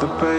the best.